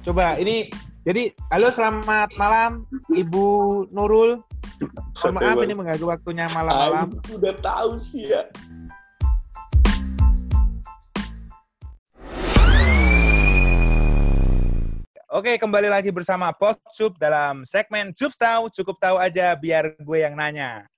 Coba ini jadi halo selamat malam Ibu Nurul. Mohon maaf ini mengganggu waktunya malam-malam. Udah tahu sih ya. Oke, kembali lagi bersama Potsub dalam segmen Cup Tahu, cukup tahu aja biar gue yang nanya.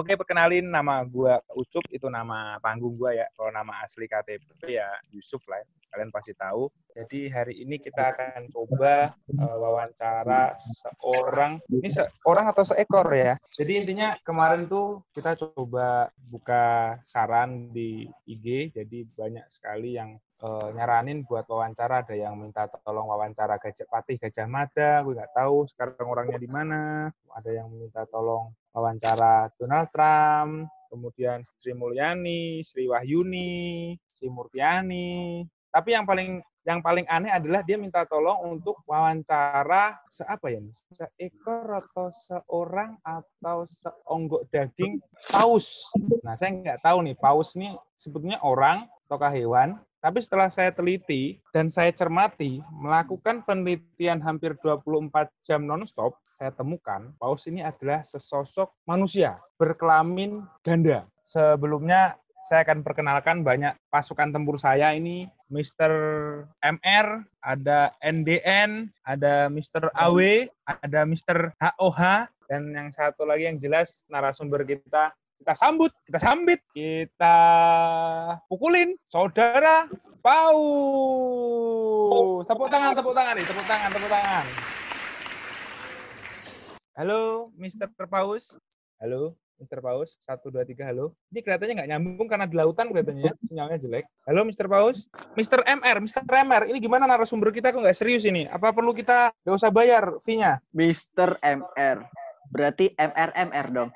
Oke, perkenalin nama gue Ucup, itu nama panggung gue ya. Kalau nama asli KTP ya Yusuf lah, ya. kalian pasti tahu. Jadi hari ini kita akan coba uh, wawancara seorang, ini seorang atau seekor ya. Jadi intinya kemarin tuh kita coba buka saran di IG, jadi banyak sekali yang uh, nyaranin buat wawancara ada yang minta tolong wawancara gajah patih gajah mada gue nggak tahu sekarang orangnya di mana ada yang minta tolong wawancara Donald Trump, kemudian Sri Mulyani, Sri Wahyuni, Sri Murtiani. Tapi yang paling yang paling aneh adalah dia minta tolong untuk wawancara seapa ya? Seekor atau seorang atau seonggok daging paus. Nah, saya nggak tahu nih, paus ini sebetulnya orang ataukah hewan tapi setelah saya teliti dan saya cermati, melakukan penelitian hampir 24 jam nonstop, saya temukan paus ini adalah sesosok manusia berkelamin ganda. Sebelumnya saya akan perkenalkan banyak pasukan tempur saya ini Mr. MR, ada NDN, ada Mr. AW, ada Mr. HOH, dan yang satu lagi yang jelas narasumber kita kita sambut, kita sambit, kita pukulin saudara Paus. Tepuk tangan, tepuk tangan nih, tepuk tangan, tepuk tangan. Halo, Mr. Paus. Halo, Mr. Paus. Satu, dua, tiga, halo. Ini kelihatannya nggak nyambung karena di lautan kelihatannya ya. Sinyalnya jelek. Halo, Mr. Paus. Mr. MR, Mr. MR. Ini gimana narasumber kita kok nggak serius ini? Apa perlu kita nggak usah bayar fee-nya? Mr. MR. Berarti MR MR dong.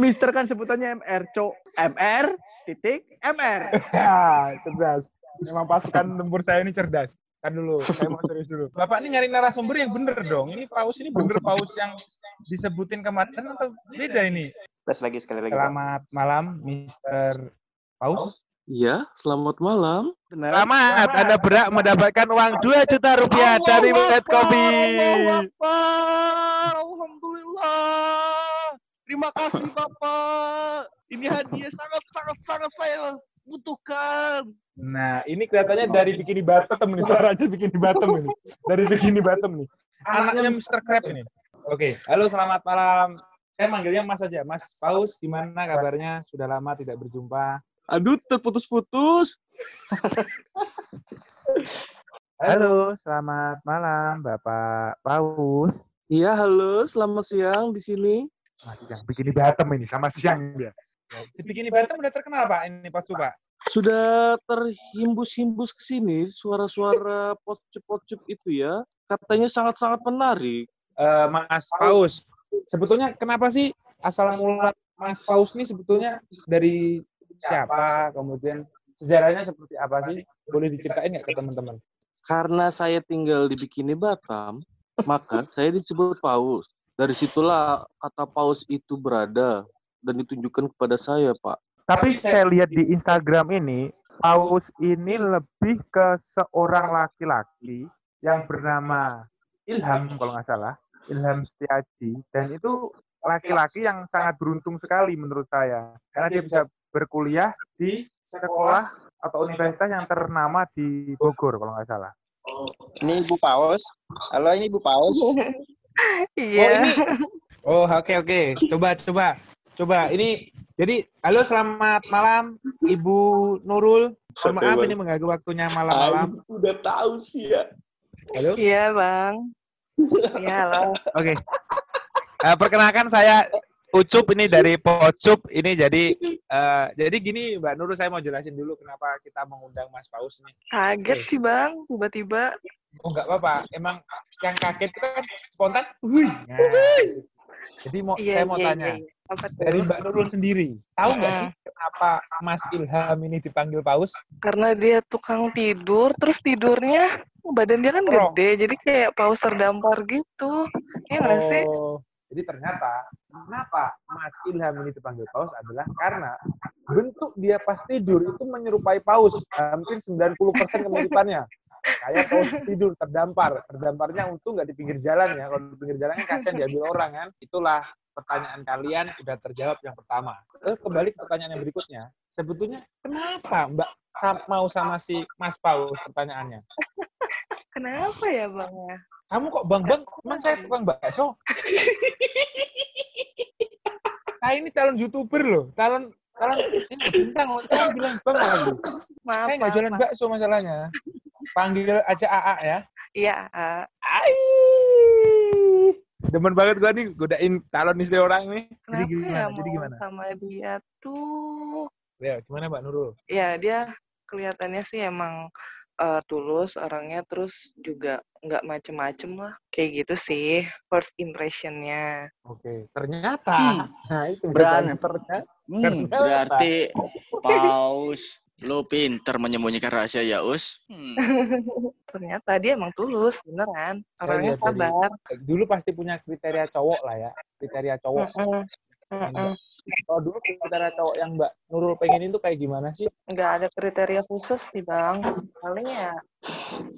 Mister kan sebutannya MR, cok. MR titik MR. ya, cerdas. Memang pasukan tempur saya ini cerdas. Kan dulu, saya mau serius dulu. Bapak ini nyari narasumber yang bener dong. Ini paus ini bener paus yang disebutin kemarin atau beda ini? Tes lagi sekali lagi. Selamat Pak. malam, Mister Paus. Iya, selamat malam. Benar. Selamat, Anda berhak mendapatkan uang 2 juta rupiah Allah dari Med Kopi. Alhamdulillah. Terima kasih Bapak. Ini hadiah sangat sangat sangat saya butuhkan. Nah, ini kelihatannya dari Bikini Bottom nih, suaranya Bikini Bottom ini. Dari Bikini Bottom nih. Anaknya Mr. Crab ini. Oke, halo selamat malam. Saya manggilnya Mas saja. Mas Paus, gimana kabarnya? Sudah lama tidak berjumpa. Aduh, terputus-putus. halo, selamat malam Bapak Paus. Iya, halo, selamat siang di sini. Masih yang Bikini Bottom ini, sama siang dia. Di Bikini Bottom udah terkenal Pak ini Pak Supa? Sudah terhimbus-himbus ke sini suara-suara pocup-pocup itu ya. Katanya sangat-sangat menarik. Uh, Mas Paus, sebetulnya kenapa sih asal mula Mas Paus ini sebetulnya dari siapa? Kemudian sejarahnya seperti apa sih? Boleh diceritain nggak ke teman-teman? Karena saya tinggal di Bikini Batam, maka saya disebut Paus. Dari situlah kata Paus itu berada dan ditunjukkan kepada saya, Pak. Tapi saya lihat di Instagram ini, Paus ini lebih ke seorang laki-laki yang bernama Ilham kalau nggak salah, Ilham Setiaji, dan itu laki-laki yang sangat beruntung sekali menurut saya, karena dia bisa berkuliah di sekolah atau universitas yang ternama di Bogor kalau nggak salah. Ini Ibu Paus. Halo, ini Ibu Paus. iya. Oh, ini. Oh, oke okay, oke. Okay. Coba coba Coba ini jadi halo selamat malam Ibu Nurul. Mohon maaf ini mengganggu waktunya malam-malam. Aku udah tahu sih ya. Halo? Iya, Bang. Iya, halo. Oke. Okay. Uh, perkenalkan saya Ucup ini dari Pocup ini jadi uh, jadi gini Mbak Nurul saya mau jelasin dulu kenapa kita mengundang Mas Paus nih. Kaget sih Bang, tiba-tiba. Oh enggak apa-apa, emang yang kaget itu kan spontan. Wih. Nah, jadi mau iya, saya mau iya, tanya. Iya, iya. Dari Mbak Nurul sendiri, tahu nggak sih kenapa Mas Ilham ini dipanggil paus? Karena dia tukang tidur, terus tidurnya badan dia kan Bro. gede, jadi kayak paus terdampar gitu. Iya nggak oh, sih? Jadi ternyata kenapa Mas Ilham ini dipanggil paus adalah karena bentuk dia pas tidur itu menyerupai paus. Hampir 90% kemiripannya. Kayak paus tidur terdampar. Terdamparnya untung nggak di pinggir jalan ya. Kalau di pinggir jalan kan kasihan diambil orang kan. Itulah pertanyaan kalian sudah terjawab yang pertama. Terus kembali ke pertanyaan yang berikutnya. Sebetulnya kenapa Mbak mau sama si Mas Paus pertanyaannya? Kenapa ya bang ya? Kamu kok Bang Bang? Emang saya tukang bakso? Saya ini calon youtuber loh, calon calon ini bintang loh. Saya bilang bang lagi. Maaf. Saya nggak jualan bakso masalahnya. Panggil aja AA ya. Iya. ah. Ai. Demen banget gua nih godain calon istri orang nih. Jadi Kenapa gimana? ya Jadi gimana? sama dia tuh? Ya, gimana Mbak Nurul? Ya dia kelihatannya sih emang eh, tulus orangnya, terus juga nggak macem-macem lah. Kayak gitu sih first impressionnya. Oke, ternyata. Hmm. Nah, itu Beran. ternyata. Hmm, Ternyata. berarti paus lu pinter menyembunyikan rahasia ya us. Hmm. Ternyata dia emang tulus beneran. Orangnya lihat dari- sabar. Dulu pasti punya kriteria cowok lah ya. Kriteria cowok. Mm-mm. Mm-mm. Kalau dulu kriteria cowok yang Mbak Nurul pengenin tuh kayak gimana sih? nggak ada kriteria khusus sih bang paling ya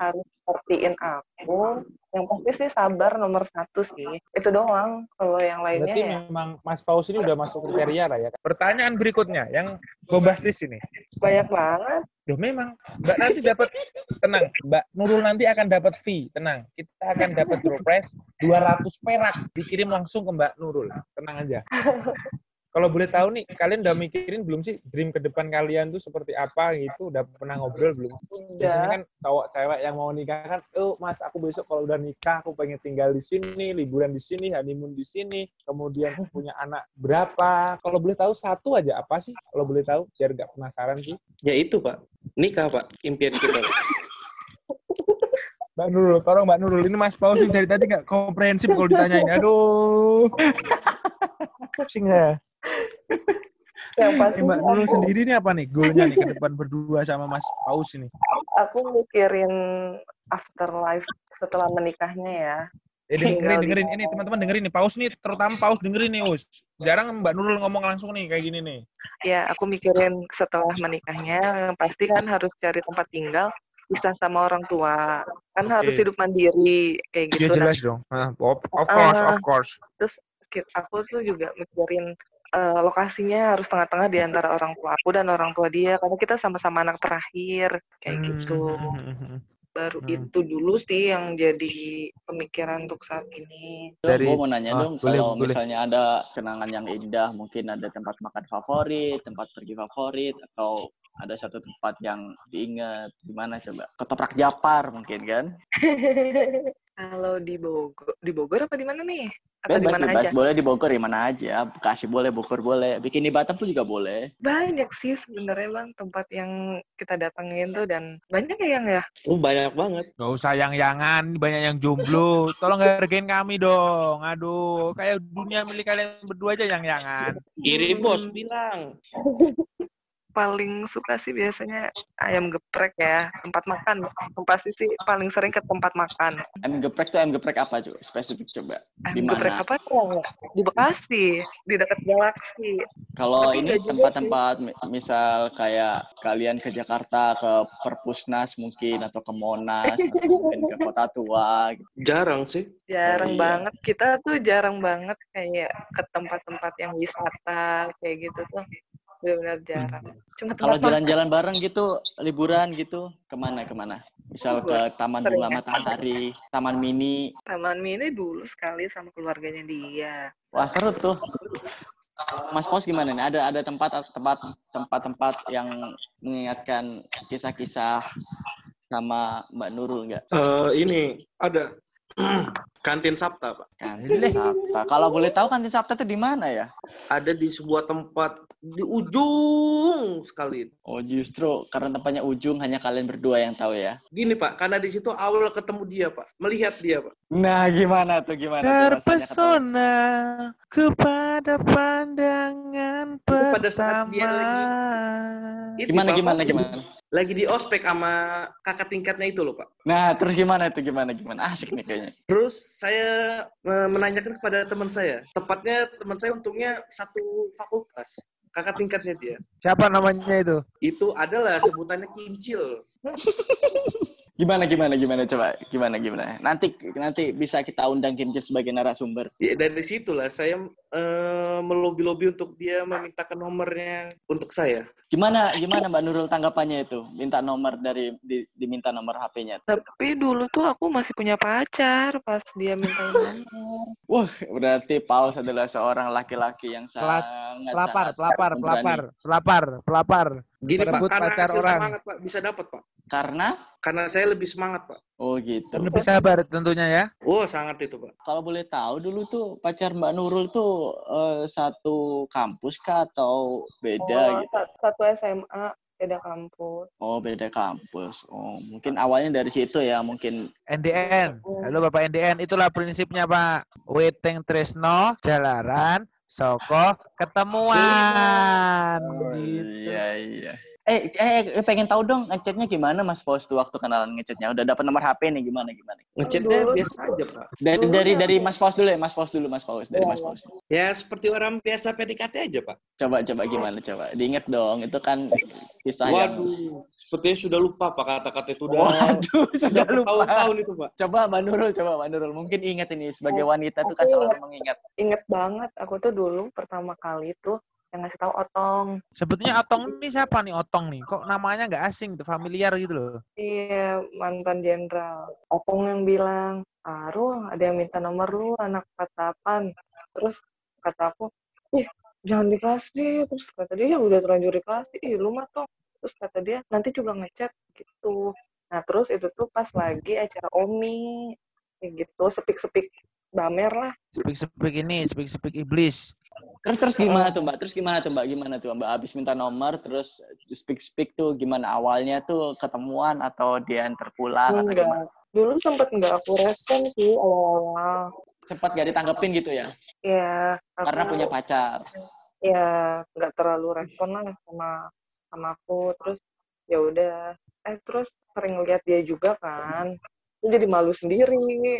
harus sepertiin aku yang pasti sih sabar nomor satu sih itu doang kalau yang lainnya Berarti ya memang Mas Paus ini udah masuk kriteria lah ya. Pertanyaan berikutnya yang bombastis ini. banyak banget Duh memang Mbak nanti dapat tenang, Mbak Nurul nanti akan dapat fee, tenang. Kita akan dapat prize 200 perak dikirim langsung ke Mbak Nurul. Tenang aja. Kalau boleh tahu nih, kalian udah mikirin belum sih dream ke depan kalian tuh seperti apa gitu? Udah pernah ngobrol belum? Biasanya kan cowok cewek yang mau nikah kan, oh mas aku besok kalau udah nikah aku pengen tinggal di sini, liburan di sini, honeymoon di sini, kemudian punya anak berapa? Kalau boleh tahu satu aja apa sih? Kalau boleh tahu biar gak penasaran sih. Ya itu Pak, nikah Pak, impian kita. Pak. Mbak Nurul, tolong Mbak Nurul. Ini Mas Paus nih dari tadi nggak komprehensif kalau ditanyain. Aduh. Pusing ya. Yang pasti Eh, Mbak sih Nurul sendiri nih apa nih goalnya nih ke depan berdua sama Mas Paus ini? aku mikirin afterlife setelah menikahnya ya Eh, dengerin, dengerin. Ini teman-teman dengerin nih. Paus nih, terutama Paus dengerin nih, Us. Jarang Mbak Nurul ngomong langsung nih, kayak gini nih. ya aku mikirin setelah menikahnya yang pasti kan harus cari tempat tinggal bisa sama orang tua kan harus Oke. hidup mandiri kayak Iya gitu Dan jelas dong. Ah, Of, of course, Ah. of course. ki- aku tuh juga mikirin eh, lokasinya harus tengah-tengah di antara orang tua aku dan orang tua dia karena kita sama-sama anak terakhir kayak gitu Hmm. baru Hmm. itu dulu sih yang jadi pemikiran untuk saat ini Dari, gue mau nanya ah, dong, boleh, kalau boleh. misalnya ada kenangan yang indah, mungkin ada tempat makan favorit, tempat pergi favorit, atau ada satu tempat yang diingat, di mana coba? Ketoprak Japar mungkin kan? kalau di Bogor di Bogor apa di mana nih atau di Bebas, mana bebas. aja Boleh di Bogor, di mana aja. Bekasi boleh, Bogor boleh. Bikin di Batam pun juga boleh. banyak sih sebenarnya bang tempat yang kita datengin tuh dan banyak ya yang ya Oh banyak banget. Gak usah yang-yangan, banyak yang jomblo. Tolong hargain kami dong. Aduh, kayak dunia milik kalian berdua aja yang-yangan. Kiri Hmm. bos bilang. paling suka sih biasanya ayam geprek ya tempat makan pasti sih paling sering ke tempat makan Ayam geprek tuh ayam geprek apa coba? Spesifik coba. Di ayam geprek mana? apa ya di Bekasi di dekat Galaksi Kalau ini tempat-tempat mi- misal kayak kalian ke Jakarta ke Perpusnas mungkin atau ke Monas atau mungkin ke Kota Tua gitu. Jarang sih. jarang iya. banget kita tuh jarang banget kayak ke tempat-tempat yang wisata kayak gitu tuh benar-benar jarang cuma Kalau tempat jalan-jalan bareng gitu, liburan gitu, ke mana ke mana? Misal ke Taman Bunga. Matahari, Taman Mini. taman mini dulu sekali sama keluarganya dia Wah seru tuh. Mas Pos gimana nih? Ada ada tempat tempat tempat-tempat yang mengingatkan kisah-kisah sama Mbak Nurul nggak? Eh ini ada kantin Sabta Pak. Kantin Sabta. Kalau boleh tahu kantin Sabta itu di mana ya? Ada di sebuah tempat di ujung sekali. Oh justru karena tempatnya ujung hanya kalian berdua yang tahu ya. Gini Pak, karena di situ awal ketemu dia Pak, melihat dia Pak. Nah gimana tuh gimana? Terpesona kepada pandangan pada pada saat dia bersama. lagi Gimana gimana gimana? Lagi di ospek sama kakak tingkatnya itu loh pak. Nah, terus gimana itu gimana gimana? Asik nih kayaknya. Terus saya menanyakan kepada teman saya, tepatnya teman saya untungnya satu fakultas, kakak tingkatnya dia. Siapa namanya itu? Itu adalah sebutannya kincil. Gimana gimana gimana coba gimana gimana. Nanti nanti bisa kita undang Kim Jil sebagai narasumber. Ya, dari situlah saya eh, melobi-lobi untuk dia memintakan nomornya untuk saya. Gimana gimana Mbak Nurul tanggapannya itu? Minta nomor dari di- diminta nomor HP-nya. Tapi dulu tuh aku masih punya pacar pas dia minta nomor. Wah, berarti Paus adalah seorang laki-laki yang sangat Pelapar, sangat pelapar, pelapar, pelapar, pelapar. Gini Merebut pak, karena pacar hasil orang. semangat pak bisa dapat pak. Karena Karena saya lebih semangat pak. oh gitu. Dan lebih sabar tentunya ya. Oh sangat itu pak. Kalau boleh tahu dulu tuh pacar Mbak Nurul tuh eh, satu kampus kah atau beda Oh, gitu? sa- Satu SMA, beda kampus. Oh, beda kampus. Oh, mungkin awalnya dari situ ya, mungkin NDN. Halo Bapak NDN, itulah prinsipnya Pak. Waiting Tresno, Jalaran, Soko, ketemuan. Oh, Gitu. Iya, iya. Eh, eh, eh, pengen tahu dong ngechatnya gimana Mas Paus tuh waktu kenalan ngechatnya? Udah dapat nomor HP nih gimana gimana? Ngechatnya biasa aja pak. Dari Dulu dari dari Mas Paus dulu ya, Mas Paus dulu, Mas Paus, dari Mas iya. Paus. Ya seperti orang biasa PDKT aja pak. Coba coba gimana coba? Diinget dong, itu kan kisah yang Waduh, sepertinya sudah lupa pak kata-kata itu udah. Waduh, sudah lupa. Tahun-tahun itu pak. Coba Mbak Nurul, coba Mbak Nurul. Mungkin ingat ini sebagai wanita tuh kan selalu mengingat. Ingat banget, aku tuh dulu pertama kali tuh yang ngasih tahu Otong. Sebetulnya Otong ini siapa nih Otong nih? Kok namanya nggak asing, tuh familiar gitu loh. Iya, mantan jenderal. Otong yang bilang, Arul, ada yang minta nomor lu, anak 48. Terus kata aku, ih, jangan dikasih. Terus kata dia, ya udah terlanjur dikasih. Ih, lu mah Tong. Terus kata dia, nanti juga ngechat gitu. Nah, terus itu tuh pas lagi acara Omi. Kayak gitu, sepik-sepik bamer lah. Sepik-sepik ini, sepik-sepik iblis. Terus terus gimana tuh Mbak? Terus gimana tuh Mbak? Gimana tuh Mbak? Abis minta nomor, terus speak speak tuh gimana awalnya tuh ketemuan atau dia antar pulang atau gimana? Enggak. Dulu sempet nggak aku respon sih awal-awal. Cepat gak ditanggepin gitu ya? Ya, aku, Karena punya pacar. ya nggak terlalu respon lah sama sama aku terus ya udah eh terus sering lihat dia juga kan jadi malu sendiri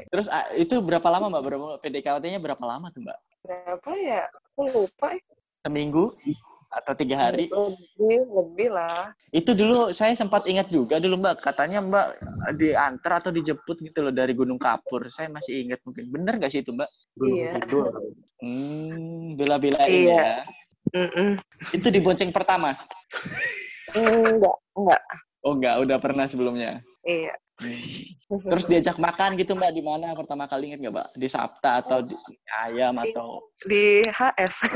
Terus ah, itu berapa lama Mbak? Berapa PDKT-nya berapa lama tuh Mbak? berapa ya aku lupa ya Seminggu atau tiga hari? lebih lebih lah Itu dulu saya sempat ingat juga dulu Mbak, katanya Mbak diantar atau dijemput gitu loh dari Gunung Kapur. Saya masih ingat mungkin. Bener gak sih itu Mbak? iya Hmm, bela-belain Iya. ya. Mm-mm. Itu di bonceng pertama? enggak enggak Oh enggak, udah pernah sebelumnya. iya Terus diajak makan gitu Mbak di mana pertama kali ingat nggak Mbak? Di Sabta atau di ayam atau di HS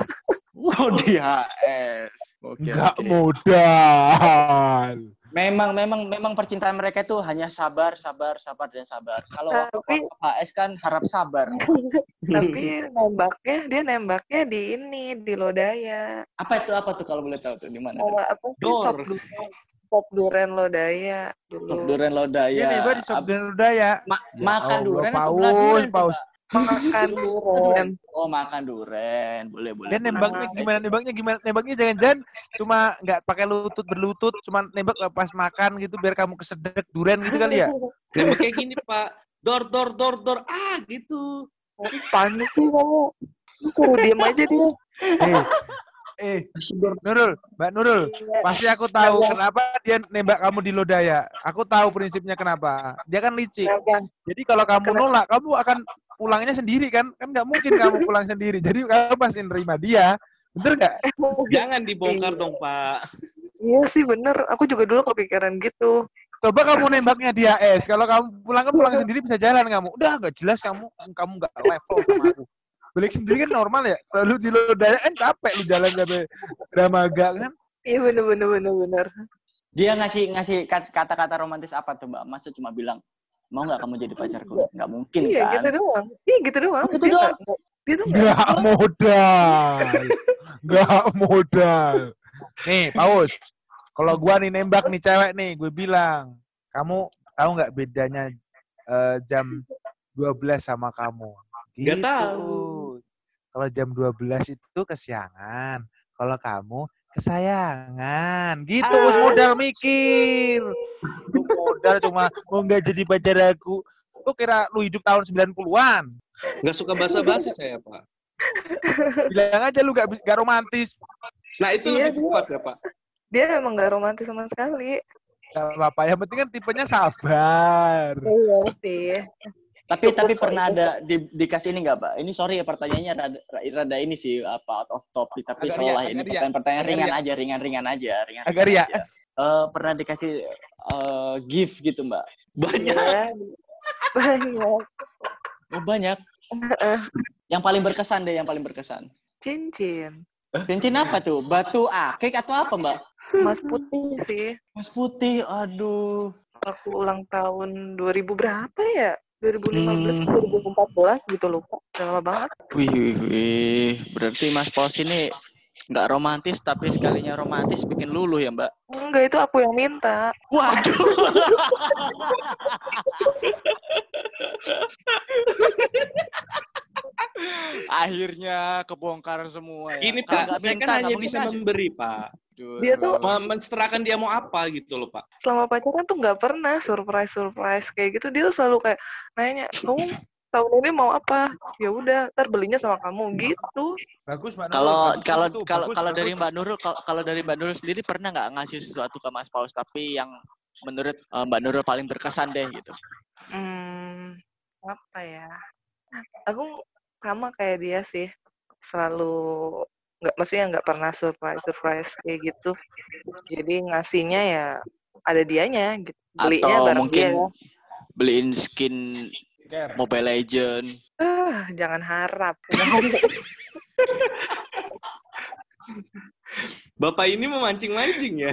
oh di HS. Oke. Nggak oke. modal. Memang memang memang percintaan mereka itu hanya sabar, sabar, sabar dan sabar. Kalau Tapi- HS kan harap sabar. tapi nembaknya dia nembaknya di ini di Lodaya Apa itu apa tuh kalau boleh tahu tuh di mana? tuh? oh, apa Dor. sop duren sop duren Lodaya dulu Sop Duren Lodaya. Iya nih, Mbak di Sobden Udaya. ma- Ya makan Allah, duren atau Paus, belah duren tuh, Paus. Makan duren Oh makan duren, boleh boleh. Boleh. nembaknya Nah, gimana? Nembaknya gimana? Nembaknya jangan-jangan cuma nggak pakai lutut berlutut, cuma nembak pas makan gitu biar kamu kesedek duren gitu kali ya? Nembaknya gini pak. Dor dor dor dor ah gitu. panik sih kamu Lu suruh diem aja dia Eh, eh, Nurul, Mbak Nurul, pasti aku tahu kenapa dia nembak kamu di Lodaya. Aku tahu prinsipnya kenapa. Dia kan licik. Kenapa? Jadi kalau kamu nolak, kamu akan pulangnya sendiri kan? Kan nggak mungkin kamu pulang sendiri. Jadi kamu pasti nerima dia. Bener nggak? Jangan dibongkar dong pak. iya sih bener aku juga dulu kepikiran gitu Coba kamu nembaknya di AS. Kalau kamu pulang kan pulang sendiri bisa jalan kamu. Udah nggak jelas kamu, kamu nggak level sama aku. Balik sendiri kan normal ya. Lalu di Lodaya kan capek lu jalan sampai Dramaga kan. iya bener bener bener bener Dia ngasih ngasih kat- kata-kata romantis apa tuh Mbak? Masa cuma bilang mau nggak kamu jadi pacarku? Nggak mungkin iya kan? gitu doang iya gitu doang Oh, gitu Dia doang? nggak- dia tuh nggak modal. Nggak modal. Nih, Paus. Kalau gua nih nembak nih cewek nih, gue bilang, kamu tahu nggak bedanya eh, jam 12 sama kamu? Gitu. tahu. Kalau jam 12 itu kesiangan. Kalau kamu kesayangan. Gitu, wis modal mikir. Lu modal cuma mau nggak jadi pacar aku. Lu kira lu hidup tahun 90-an. Nggak suka basa-basi saya, Pak. Bilang aja lu gak, gak romantis. Nah, itu Iya, lebih dia- tepat ya, Pak. Dia emang gak romantis sama sekali. Gak apa-apa, yang penting kan tipenya sabar. Iya sih. Tapi tapi pernah ada di, dikasih ini nggak, Pak? Ini sorry ya pertanyaannya rada, rada ini sih apa out of topic tapi Agak seolah riak, ini pertanyaan-pertanyaan ringan aja, ringan-ringan aja, ringan. Agak riak. Eh, pernah dikasih eh, gift gitu, Mbak? Banyak. Iya. Banyak. Oh, banyak. Yang paling berkesan deh, yang paling berkesan. Cincin. Cincin apa tuh? Batu akik atau apa, Mbak? Mas putih sih. Mas putih, aduh. Aku ulang tahun 2000 berapa ya? 2015, Hmm. 2014 gitu. Udah lama banget. Wih, wih, wih. Berarti Mas Paus ini nggak romantis, tapi sekalinya romantis bikin luluh ya, Mbak? Enggak, itu aku yang minta. Waduh. Akhirnya kebongkar semua ya. Ini Pak, saya minta, kan hanya bisa kasih. memberi, Pak. Aduh, Dia tuh- Mensetarakan dia mau apa gitu loh, Pak. Selama pacaran tuh nggak pernah surprise-surprise kayak gitu. Dia tuh selalu kayak nanya, kamu tahun ini mau apa? Ya udah, ntar belinya sama kamu gitu. Bagus, Mbak Nurul. Kalau kalau kalau kalau dari. Mbak Nurul kalau kalau dari Mbak Nurul sendiri pernah nggak ngasih sesuatu ke Mas Paus tapi yang menurut eh, Mbak Nurul paling berkesan deh gitu. Hmm, apa ya? Aku sama kayak dia sih. Selalu nggak maksudnya nggak pernah surprise surprise kayak gitu. Jadi ngasihnya ya ada dianya gitu. Belinya Atau bareng mungkin dia. beliin skin. Mobile Legend. Ah, jangan harap. Bapak ini memancing-mancing ya.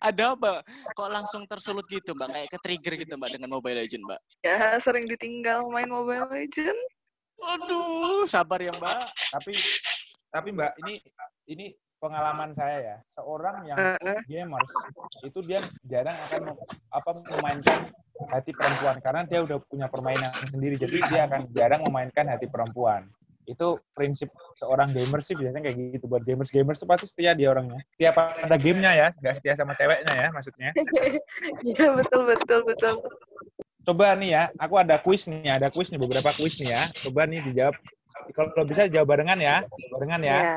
Ada apa? Kok langsung tersulut gitu, Mbak? Kayak ke trigger gitu, Mbak, dengan Mobile Legend, Mbak. ya sering ditinggal main Mobile Legend. Aduh, sabar ya, Mbak. Tapi tapi Mbak, ini ini pengalaman saya ya. Seorang yang gamers itu dia jarang akan mem- apa memainkan hati perempuan karena dia udah punya permainan sendiri. Jadi dia akan jarang memainkan hati perempuan. Itu prinsip seorang gamer sih biasanya kayak gitu. Buat gamers-gamers tuh pasti setia dia orangnya. Tiap ada gamenya ya, nggak setia sama ceweknya ya maksudnya. Iya betul betul betul. Coba nih ya, aku ada kuis nih, ada kuis nih, beberapa kuis nih ya. Coba nih dijawab. Kalau bisa jawab barengan ya, barengan ya. Ya.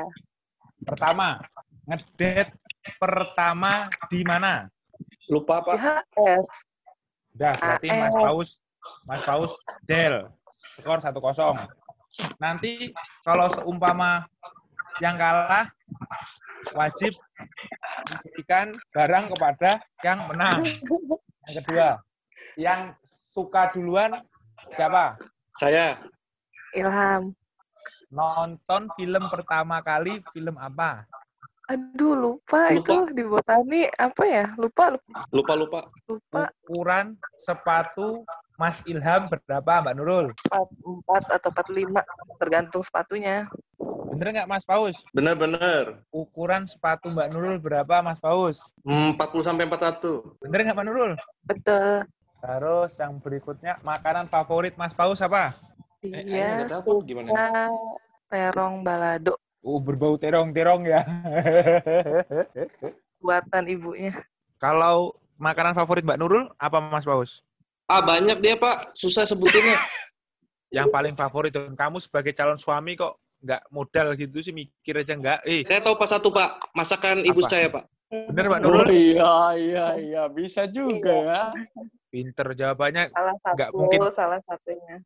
Pertama, ngedate pertama di mana? Lupa, Pak. IHS. Udah, berarti Mas AS. Paus, Mas Paus Del. Skor 1-0. Nanti kalau seumpama yang kalah wajib memberikan barang kepada yang menang. Yang kedua, yang suka duluan siapa? Saya. Ilham. Nonton film pertama kali film apa? Aduh lupa, Lupa. itu di botani apa ya? Lupa lupa Lupa, lupa. lupa. Ukuran sepatu Mas Ilham berapa, Mbak Nurul? Empat, empat atau empat lima tergantung sepatunya. Bener nggak Mas Paus? Benar-benar. Ukuran sepatu Mbak Nurul berapa, Mas Paus? Hmm, 40 sampai 41. Bener nggak Mbak Nurul? Betul. Terus yang berikutnya, makanan favorit Mas Paus apa? Eh, eh, Iya. nggak tahu gimana. terong balado Oh, berbau terong-terong ya. buatan ibunya. Kalau makanan favorit Mbak Nurul, apa Mas Paus? Ah, banyak dia, Pak. Susah sebutinnya. Yang paling favorit dan kamu sebagai calon suami kok nggak modal gitu sih mikir aja nggak. Eh, Saya tahu Pak satu, Pak. Masakan ibu Apa? saya, Pak. bener Mbak Oh Nurul? iya, iya, iya. Bisa juga ya. Pinter jawabannya. Salah satu, Nggak mungkin. salah satunya.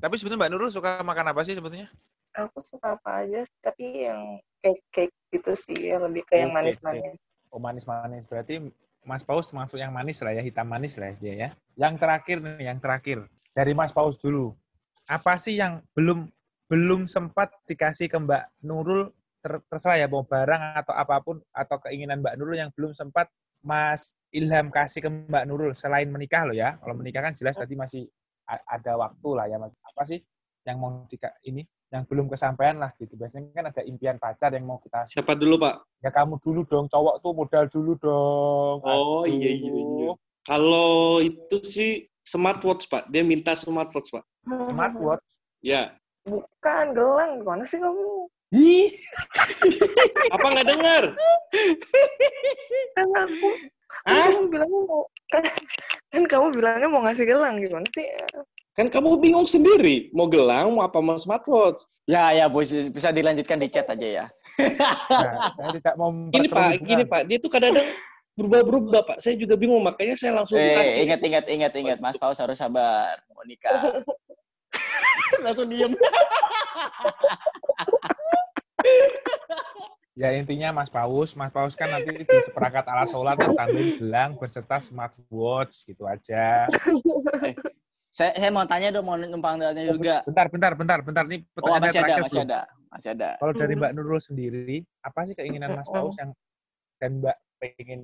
Tapi sebetulnya Mbak Nurul suka makan apa sih sebetulnya? Aku suka apa aja, tapi yang cake-cake gitu sih, ya, lebih ke yang Oh, manis-manis. Oh manis-manis. Berarti Mas Paus termasuk yang manis lah ya, hitam manis lah dia ya. Yang terakhir nih, yang terakhir. Dari Mas Paus dulu. Apa sih yang belum belum sempat dikasih ke Mbak Nurul, ter- terserah ya, mau barang atau apa pun, atau keinginan Mbak Nurul yang belum sempat Mas Ilham kasih ke Mbak Nurul selain menikah loh ya. Kalau menikah kan jelas tadi masih ada waktu lah ya. Mas. Apa sih yang mau dika ini yang belum kesampaian lah gitu. Biasanya kan ada impian pacar yang mau kita Siapa dulu, Pak? Ya kamu dulu dong, cowok tuh modal dulu dong. Oh, iya, iya, iya. Kalau itu sih smartwatch, Pak. Dia minta smartwatch, Pak. Smartwatch. Ya. Bukan, gelang. Gimana sih kamu? Ih, apa nggak dengar? Kan aku, kan Hah? kamu bilangnya mau, kan, kan kamu bilangnya mau ngasih gelang gimana sih? Kan kamu bingung sendiri, mau gelang, mau apa mau smartwatch. Ya, ya, bos. Bisa dilanjutkan di chat aja ya. Nah, saya tidak mau memperkeruh Pak, gini Pak, dia tuh kadang-kadang berubah-berubah Pak. Saya juga bingung, makanya saya langsung Eh, kasih. ingat, ingat, ingat, ingat. Mas Paus harus sabar. Mau nikah. Langsung diem. Ya intinya Mas Paus, Mas Paus kan nanti di seperangkat alat sholat tambahin gelang berserta smartwatch gitu aja. Saya, saya mau tanya dong, mau numpang tanya juga. Bentar, bentar, bentar, bentar. Ini Oh, pertanyaan masih ada, masih belum. ada. Masih ada. Kalau dari Hmm. Mbak Nurul sendiri, apa sih keinginan Mas Paus yang dan Mbak pengen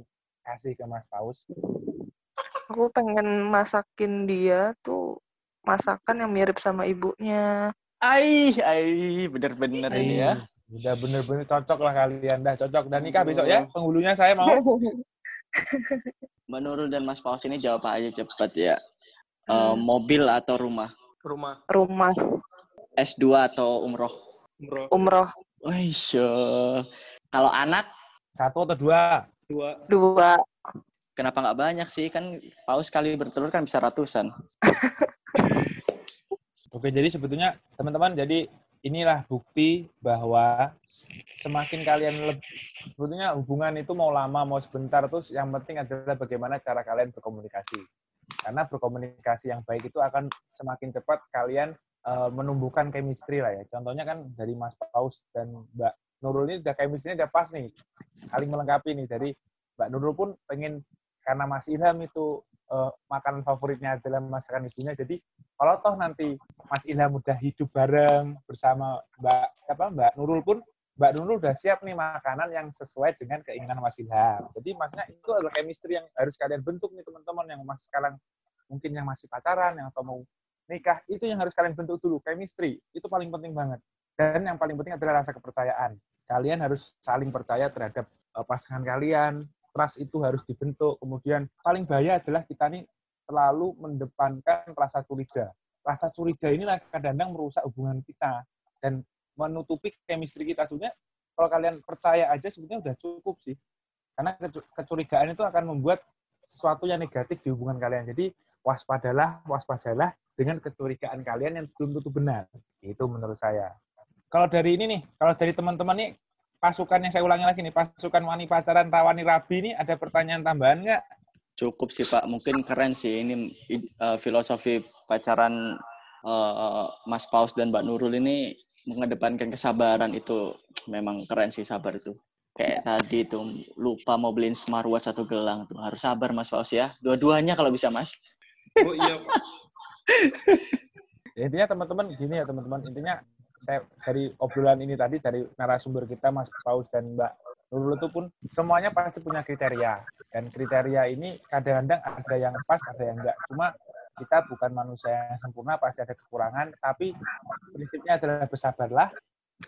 kasih ke Mas Paus? Aku pengen masakin dia tuh masakan yang mirip sama ibunya. Ai, ai, bener-bener ini ya. Udah bener-bener cocok lah kalian, dah cocok. Dan nikah besok ya, penghulunya saya mau. Mbak Nurul dan Mas Paus ini jawab aja cepet ya. Hmm. mobil atau rumah? Rumah, Rumah S2 atau umroh? bro. umroh Wih, Kalau anak, Satu atau dua? Dua. dua. kenapa nggak banyak sih? Kan Paus sekali bertelur kan bisa ratusan. Oke, jadi sebetulnya teman-teman, jadi inilah bukti bahwa semakin kalian lebih, sebetulnya hubungan itu mau lama, mau sebentar, terus yang penting adalah bagaimana cara kalian berkomunikasi. Karena berkomunikasi yang baik itu akan semakin cepat kalian eh, menumbuhkan chemistry lah ya. Contohnya kan dari Mas Paus dan Mbak Nurul ini udah chemistry-nya udah pas nih, saling melengkapi nih. Dari Mbak Nurul pun pengen karena Mas Ilham itu eh, makanan favoritnya adalah masakan ibunya, jadi kalau toh nanti Mas Ilham udah hidup bareng bersama Mbak apa Mbak Nurul pun Mbak Nurul udah siap nih makanan yang sesuai dengan keinginan Mas Ilham. Jadi makanya itu adalah chemistry yang harus kalian bentuk nih teman-teman yang masih sekarang mungkin yang masih pacaran yang atau mau nikah itu yang harus kalian bentuk dulu chemistry. Itu paling penting banget. Dan yang paling penting adalah rasa kepercayaan. Kalian harus saling percaya terhadap eh, pasangan kalian trust itu harus dibentuk. Kemudian paling bahaya adalah kita nih terlalu mendepankan rasa curiga. Rasa curiga inilah kadang-kadang merusak hubungan kita. Dan menutupi chemistry kita. Sebenarnya kalau kalian percaya aja sebetulnya udah cukup sih. Karena kecu- kecurigaan itu akan membuat sesuatu yang negatif di hubungan kalian. Jadi waspadalah, waspadalah dengan kecurigaan kalian yang belum tentu benar. Itu menurut saya. Kalau dari ini nih, kalau dari teman-teman nih, pasukan yang saya ulangi lagi nih, pasukan wani pacaran rawani rabi ini ada pertanyaan tambahan nggak? Cukup sih Pak, mungkin keren sih ini eh, filosofi pacaran eh, Mas Paus dan Mbak Nurul ini mengedepankan kesabaran itu memang keren sih sabar itu. Kayak tadi tuh lupa mau beliin smartwatch satu gelang tuh harus sabar Mas Paus ya. Dua-duanya kalau bisa Mas. Oh iya. Ya, intinya teman-teman gini ya teman-teman intinya saya dari obrolan ini tadi dari narasumber kita Mas Paus dan Mbak Nurul itu pun semuanya pasti punya kriteria dan kriteria ini kadang-kadang ada yang pas ada yang enggak cuma kita bukan manusia yang sempurna pasti ada kekurangan tapi prinsipnya adalah bersabarlah.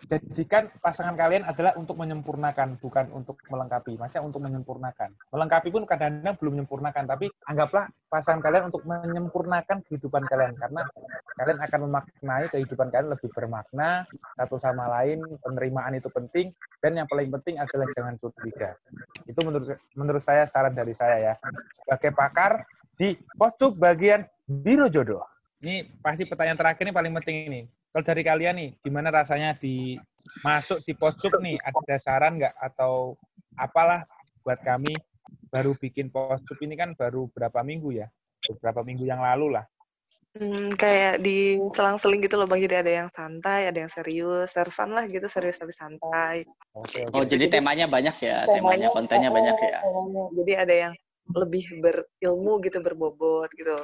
Jadikan pasangan kalian adalah untuk menyempurnakan bukan untuk melengkapi. Maksudnya untuk menyempurnakan. Melengkapi pun kadang-kadang belum menyempurnakan tapi anggaplah pasangan kalian untuk menyempurnakan kehidupan kalian karena kalian akan memaknai kehidupan kalian lebih bermakna satu sama lain penerimaan itu penting dan yang paling penting adalah jangan curiga. Itu menurut menurut saya saran dari saya ya. Sebagai pakar di pojok bagian biro jodoh ini pasti pertanyaan terakhir ini paling penting ini. Kalau dari kalian nih gimana rasanya di masuk di pojok nih? Ada saran nggak? Atau apalah buat kami baru bikin pojok ini kan baru berapa minggu ya? Beberapa minggu yang lalu lah. Hmm, kayak di selang-seling gitu loh bang. Jadi ada yang santai, ada yang serius, sersan lah gitu serius tapi santai. oke Oh oke jadi temanya banyak ya, temanya kontennya oh, banyak ya. temanya. Jadi ada yang lebih berilmu gitu, berbobot gitu.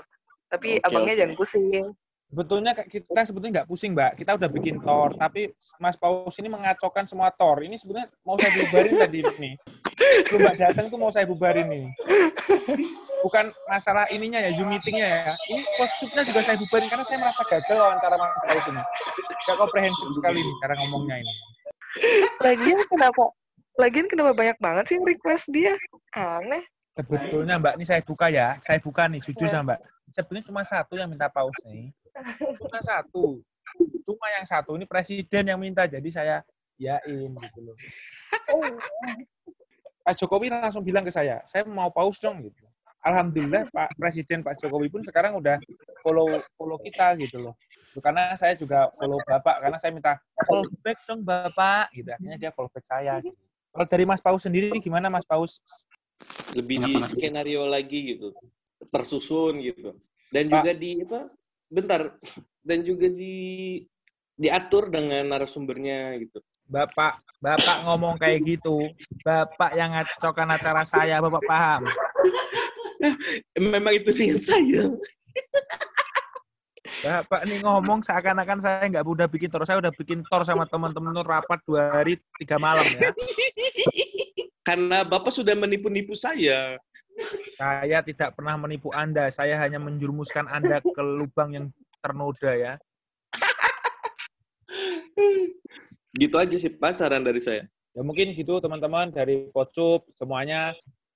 Tapi Oke, abangnya oke. jangan pusing. Sebetulnya kita sebetulnya nggak pusing, Mbak. Kita udah bikin tor, tapi Mas Paus ini mengacaukan semua tor. Ini sebenarnya mau saya bubarin tadi nih. Sebelum Mbak datang tuh mau saya bubarin nih. Bukan masalah ininya ya, Zoom meetingnya ya. Ini kostumnya juga saya bubarin karena saya merasa gagal wawancara Mas Paus ini. Gak komprehensif sekali nih cara ngomongnya ini. Lagian kenapa? Lagian kenapa banyak banget sih yang request dia? Aneh. Sebetulnya Mbak, ini saya buka ya. Saya buka nih, jujur sama Mbak. Sebetulnya cuma satu yang minta paus nih. Cuma satu. Cuma yang satu ini presiden yang minta. Jadi saya yain gitu loh. Oh, Pak Jokowi langsung bilang ke saya, saya mau paus dong gitu. Alhamdulillah Pak Presiden Pak Jokowi pun sekarang udah follow follow kita gitu loh. Karena saya juga follow Bapak karena saya minta follow back dong Bapak gitu. Akhirnya dia follow back saya. Gitu. Kalau dari Mas Paus sendiri gimana Mas Paus? Lebih di skenario lagi gitu. Tersusun gitu. Dan Pak. juga di apa bentar. Dan juga di diatur dengan narasumbernya gitu. Bapak Bapak ngomong kayak gitu, Bapak yang ngacaukan acara saya, Bapak paham? memang itu niat saya. Bapak nih ngomong seakan-akan saya nggak udah bikin tor, saya udah bikin tor sama teman-teman rapat dua hari tiga malam ya. karena bapak sudah menipu-nipu saya Saya tidak pernah menipu Anda, saya hanya menjurumuskan Anda ke lubang yang ternoda ya. gitu aja sih pak saran dari saya Ya mungkin gitu teman-teman dari Pocup semuanya.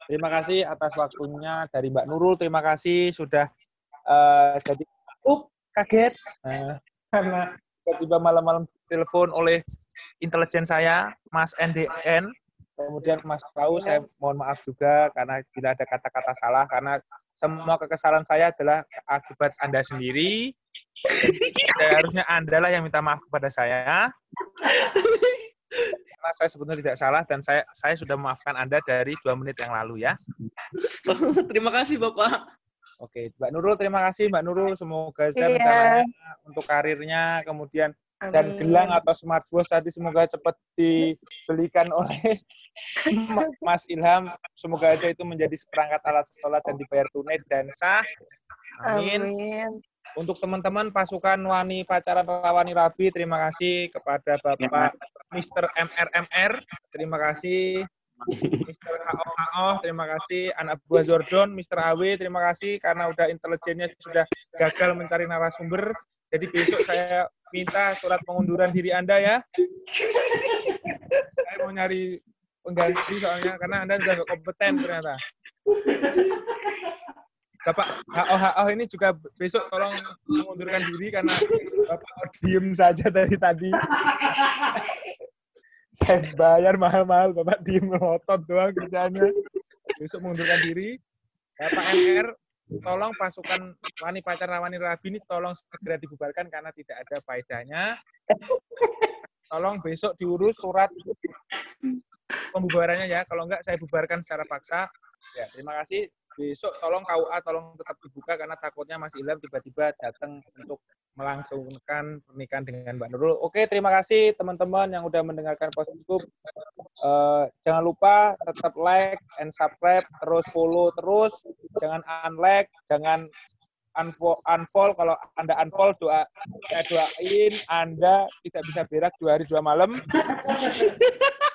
Terima kasih atas waktunya dari Mbak Nurul. Terima kasih sudah eh, jadi up kaget Eh, karena tiba-tiba malam-malam telepon oleh intelijen saya Mas NDN. Kemudian Mas Paus, saya mohon maaf juga karena bila ada kata-kata salah karena semua kekesalan saya adalah akibat Anda sendiri. Jadi, harusnya Anda lah yang minta maaf kepada saya karena saya sebenarnya tidak salah dan saya saya sudah memaafkan Anda dari dua menit yang lalu ya. terima kasih bapak Oke, Mbak Nurul terima kasih Mbak Nurul semoga saya Iya. untuk karirnya kemudian dan gelang atau smartwatch tadi semoga cepat dibelikan oleh Ma- Mas Ilham. Semoga aja itu menjadi seperangkat alat sholat dan dibayar tunai dan sah. Amin. Amin. Untuk teman-teman pasukan Wani Pacaran Rawani Rabi, terima kasih kepada Bapak Mr. MRMR. Terima kasih Mr. HO terima kasih. Anak buah Jordan, Mr. AW, terima kasih karena udah intelijennya sudah gagal mencari narasumber. Jadi besok saya minta surat pengunduran diri Anda ya. saya mau nyari pengganti soalnya karena Anda sudah nggak kompeten ternyata. Bapak HO ini juga besok tolong mengundurkan diri karena Bapak diem saja dari tadi. Saya bayar mahal-mahal, Bapak diem melotot doang kerjanya. Besok mengundurkan diri. Bapak MR, tolong pasukan Wani Pacar Rawani Rabi ini tolong segera dibubarkan karena tidak ada faedahnya. Tolong besok diurus surat pembubarannya ya. Kalau enggak saya bubarkan secara paksa. Ya, terima kasih. Besok tolong KUA tolong tetap dibuka karena takutnya Mas Ilham tiba-tiba datang untuk melangsungkan pernikahan dengan Mbak Nurul. Oke, terima kasih teman-teman yang udah mendengarkan Postgroup. Eh, jangan lupa tetap like and subscribe, terus follow terus, jangan unlike, jangan unfollow, unfollow kalau Anda unfollow doa saya doain Anda tidak bisa berak dua hari dua malam.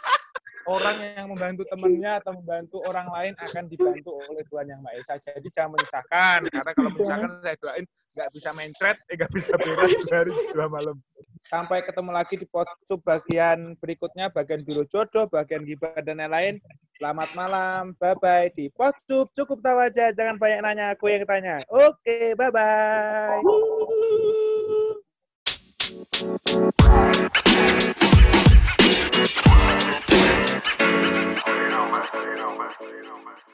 orang yang membantu temannya atau membantu orang lain akan dibantu oleh Tuhan Yang Maha Esa. Jadi jangan menyusahkan, karena kalau menyusahkan saya doain nggak bisa main thread, eh nggak bisa berat dari dua malam. Sampai ketemu lagi di podcast bagian berikutnya, bagian biru jodoh, bagian gibah dan lain-lain. Selamat malam, bye-bye di podcast Cukup tahu aja, jangan banyak nanya, aku yang tanya. Oke, bye-bye. Thank you. Barcelona.